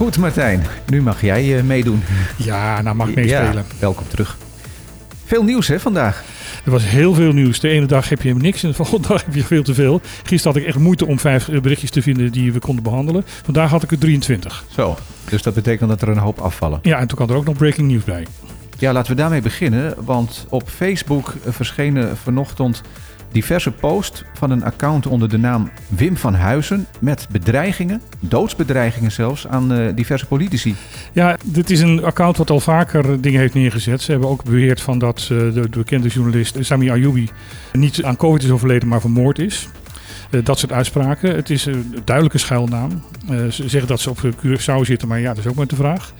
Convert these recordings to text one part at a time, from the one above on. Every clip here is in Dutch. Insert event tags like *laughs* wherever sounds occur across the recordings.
Goed Martijn, nu mag jij uh, meedoen. Ja, nou mag ik meespelen. Ja, welkom terug. Veel nieuws hè vandaag. Er was heel veel nieuws. De ene dag heb je niks en de *laughs* volgende dag heb je veel te veel. Gisteren had ik echt moeite om vijf eh, berichtjes te vinden die we konden behandelen. Vandaag had ik er 23. Zo, dus dat betekent dat er een hoop afvallen. Ja, en toen kwam er ook nog breaking news bij. Ja, laten we daarmee beginnen. Want op Facebook verschenen vanochtend diverse posts van een account onder de naam Wim van Huizen met bedreigingen, doodsbedreigingen zelfs, aan uh, diverse politici. Ja, dit is een account wat al vaker dingen heeft neergezet. Ze hebben ook beweerd van dat uh, de, de, bekende journalist Sami Ayoubi niet aan COVID is overleden, maar vermoord is. Uh, dat soort uitspraken. Het is een duidelijke schuilnaam. ze zeggen dat ze op Curaçao zitten, maar ja, dat is ook maar de vraag.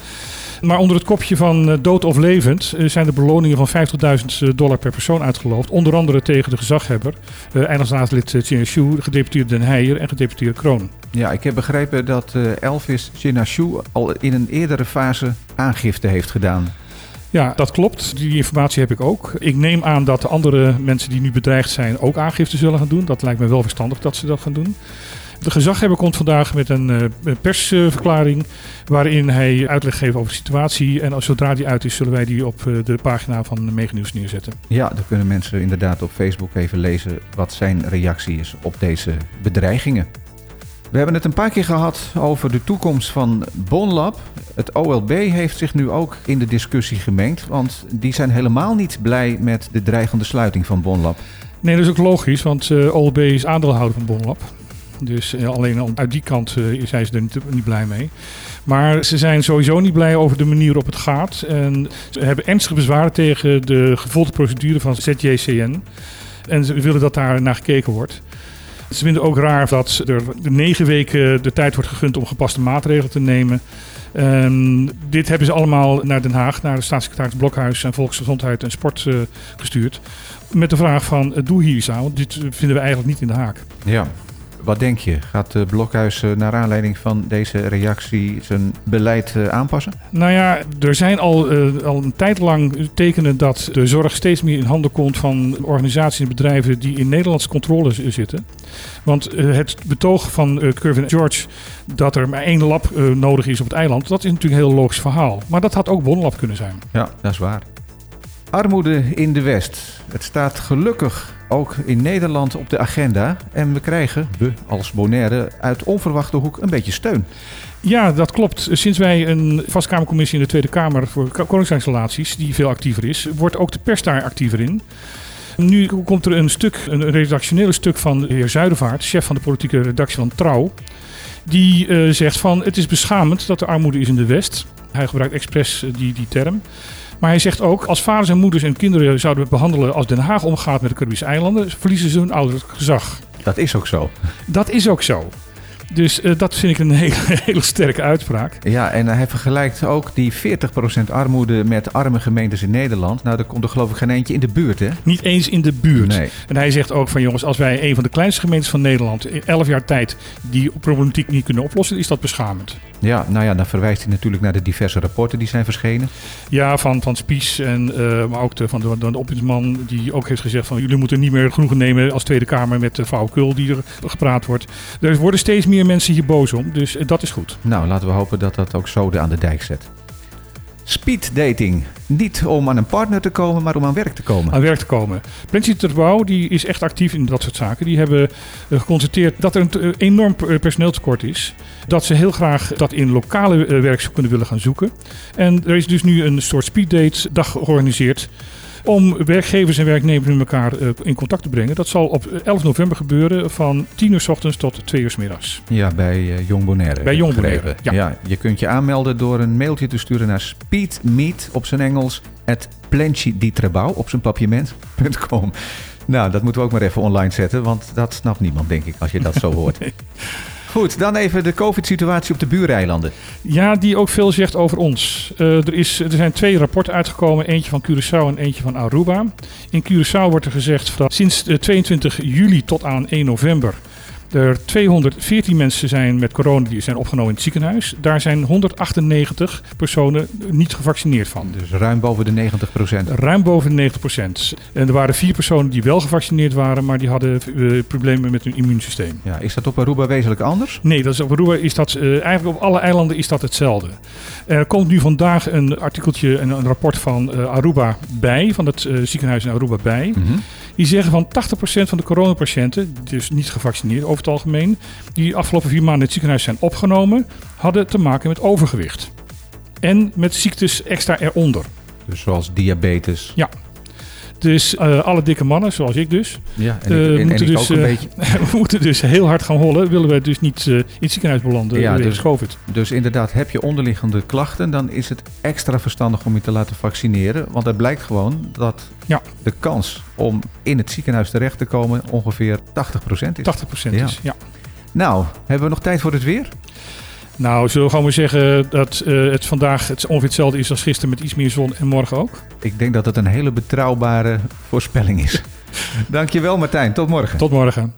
Maar onder het kopje van eh, dood of levend eh, zijn de beloningen van 50.000 eh, dollar per persoon uitgeloofd. Onder andere tegen de gezaghebber, eilandsraadslid China Shu, gedeputeerde Den Heijer en gedeputeerde Kroon. Ja, ik heb begrepen dat Elvis China Shu al in een eerdere fase aangifte heeft gedaan. Ja, dat klopt. Die informatie heb ik ook. Ik neem aan dat de andere mensen die nu bedreigd zijn ook aangifte zullen gaan doen. Dat lijkt me wel verstandig dat ze dat gaan doen. De gezaghebber komt vandaag met een uh, persverklaring waarin hij uitleg geeft over de situatie. En als, zodra die uit is, zullen wij die op eh, de pagina van Meganieuws neerzetten. Ja, dan kunnen mensen inderdaad op Facebook even lezen wat zijn reactie is op deze bedreigingen. We hebben het een paar keer gehad over de toekomst van Bonlab. Het OLB heeft zich nu ook in de discussie gemengd, want die zijn helemaal niet blij met de dreigende sluiting van Bonlab. Nee, dat is ook logisch, want uh, OLB is aandeelhouder van Bonlab. Dus eh, alleen uit die kant uh, zijn ze er niet, blij mee. Maar ze zijn sowieso niet blij over de manier waarop het gaat. En ze hebben ernstige bezwaren tegen de gevolgde procedure van ZJCN. En ze willen dat daar naar gekeken wordt. Ze vinden ook raar dat er negen weken de tijd wordt gegund om gepaste maatregelen te nemen. Dit hebben ze allemaal naar Den Haag, naar de staatssecretaris Blokhuis en Volksgezondheid en Sport uh, gestuurd. Met de vraag van, doe hier iets aan, want dit vinden we eigenlijk niet in de haak. Ja, wat denk je? Gaat de Blokhuis eh, naar aanleiding van deze reactie zijn beleid eh, aanpassen? Nou ja, er zijn al, uh, al een tijd lang tekenen dat de zorg steeds meer in handen komt van organisaties en bedrijven die in Nederlandse controle zitten. Want het betoog van uh, Curvin George dat er maar één lab nodig is op het eiland, dat is natuurlijk een heel logisch verhaal. Maar dat had ook Bonlab kunnen zijn. Ja, dat is waar. Armoede in de West. Het staat gelukkig ook in Nederland op de agenda. En we krijgen, we als Bonaire, uit onverwachte hoek een beetje steun. Ja, dat klopt. Sinds wij een vastkamercommissie in de Tweede Kamer voor koningsrelaties, die veel actiever is, wordt ook de pers daar actiever in. Nu komt er een stuk, een redactionele stuk van de heer Zuidervaart, chef van de politieke redactie van Trouw. Die uh, zegt van het is beschamend dat er armoede is in de West. Hij gebruikt expres uh, die, die term. Maar hij zegt ook, als vaders en moeders en kinderen zouden behandelen als Den Haag omgaat met de Caribische eilanden, verliezen ze hun ouderlijk gezag. Dat is ook zo. Dat is ook zo. Dus uh, dat vind ik een hele, *laughs* hele, sterke uitspraak. Ja, en hij vergelijkt ook die 40% armoede met arme gemeentes in Nederland. Nou, daar komt er geloof ik geen eentje in de buurt, hè? Niet eens in de buurt. Nee. En hij zegt ook van jongens, als wij een van de kleinste gemeentes van Nederland in 11 jaar tijd die problematiek niet kunnen oplossen, is dat beschamend. Ja, nou ja, dan verwijst hij natuurlijk naar de diverse rapporten die zijn verschenen. Ja, van, van Spies en uh, maar ook de, van de, de, de ombudsman die ook heeft gezegd van jullie moeten niet meer genoegen nemen als Tweede Kamer met de flauwekul die er gepraat wordt. Er worden steeds meer mensen hier boos om, dus eh, dat is goed. Nou, laten we hopen dat dat ook zo aan de dijk zet. Speed dating. Niet om aan een partner te komen, maar om aan werk te komen. Aan werk te komen. Plenty Terbouw die is echt actief in dat soort zaken. Die hebben eh, geconstateerd dat er een eh, enorm personeeltekort is. Dat ze heel graag dat in lokale werkzoekenden willen gaan zoeken. En er is dus nu een soort speeddate dag georganiseerd om werkgevers en werknemers met elkaar uh, in contact te brengen. Dat zal op 11 november gebeuren van 10 uur s ochtends tot 2 uur s middags. Ja, bij uh, Jong Bonaire. Bij Jong Bonaire, ja. ja. Je kunt je aanmelden door een mailtje te sturen naar speedmeet op zijn Engels at op zijn papierment.com. Nou, dat moeten we ook maar even online zetten, want dat snapt niemand, denk ik, als je dat zo hoort. *laughs* Goed, dan even de COVID-situatie op de buureilanden. Ja, die ook veel zegt over ons. Uh, er, is, er zijn twee rapporten uitgekomen, eentje van Curaçao en eentje van Aruba. In Curaçao wordt er gezegd dat sinds 22 juli tot aan 1 november Er 214 mensen zijn met corona die zijn opgenomen in het ziekenhuis. Daar zijn 198 personen niet gevaccineerd van. Dus ruim boven de 90 procent. Ruim boven de 90 procent. En er waren vier personen die wel gevaccineerd waren, maar die hadden uh, problemen met hun immuunsysteem. Ja, is dat op Aruba wezenlijk anders? Nee, dat is, op Aruba is dat uh, eigenlijk op alle eilanden is dat hetzelfde. Er komt nu vandaag een artikeltje en een rapport van uh, Aruba bij, van het ziekenhuis in Aruba bij. Mm -hmm. Die zeggen van 80% van de coronapatiënten, dus niet gevaccineerd over het algemeen, die afgelopen vier maanden in het ziekenhuis zijn opgenomen, hadden te maken met overgewicht. En met ziektes extra eronder. Dus zoals diabetes. Ja. Dus uh, alle dikke mannen, zoals ik dus, ja, en ik, en, moeten, en dus, beetje... *laughs* we moeten heel hard gaan hollen. Willen we dus niet in het ziekenhuis belanden ja, dus, COVID. Dus inderdaad, heb je onderliggende klachten, dan is het extra verstandig om je te laten vaccineren. Want het blijkt gewoon dat ja. de kans om in het ziekenhuis terecht te komen ongeveer 80% is. 80% ja. is, ja. Nou, hebben we nog tijd voor het weer? Nou, zullen we gewoon maar zeggen dat uh, het vandaag het ongeveer hetzelfde is als gisteren met iets meer zon en morgen ook? Ik denk dat het een hele betrouwbare voorspelling is. *laughs* Dankjewel Martijn, tot morgen. Tot morgen.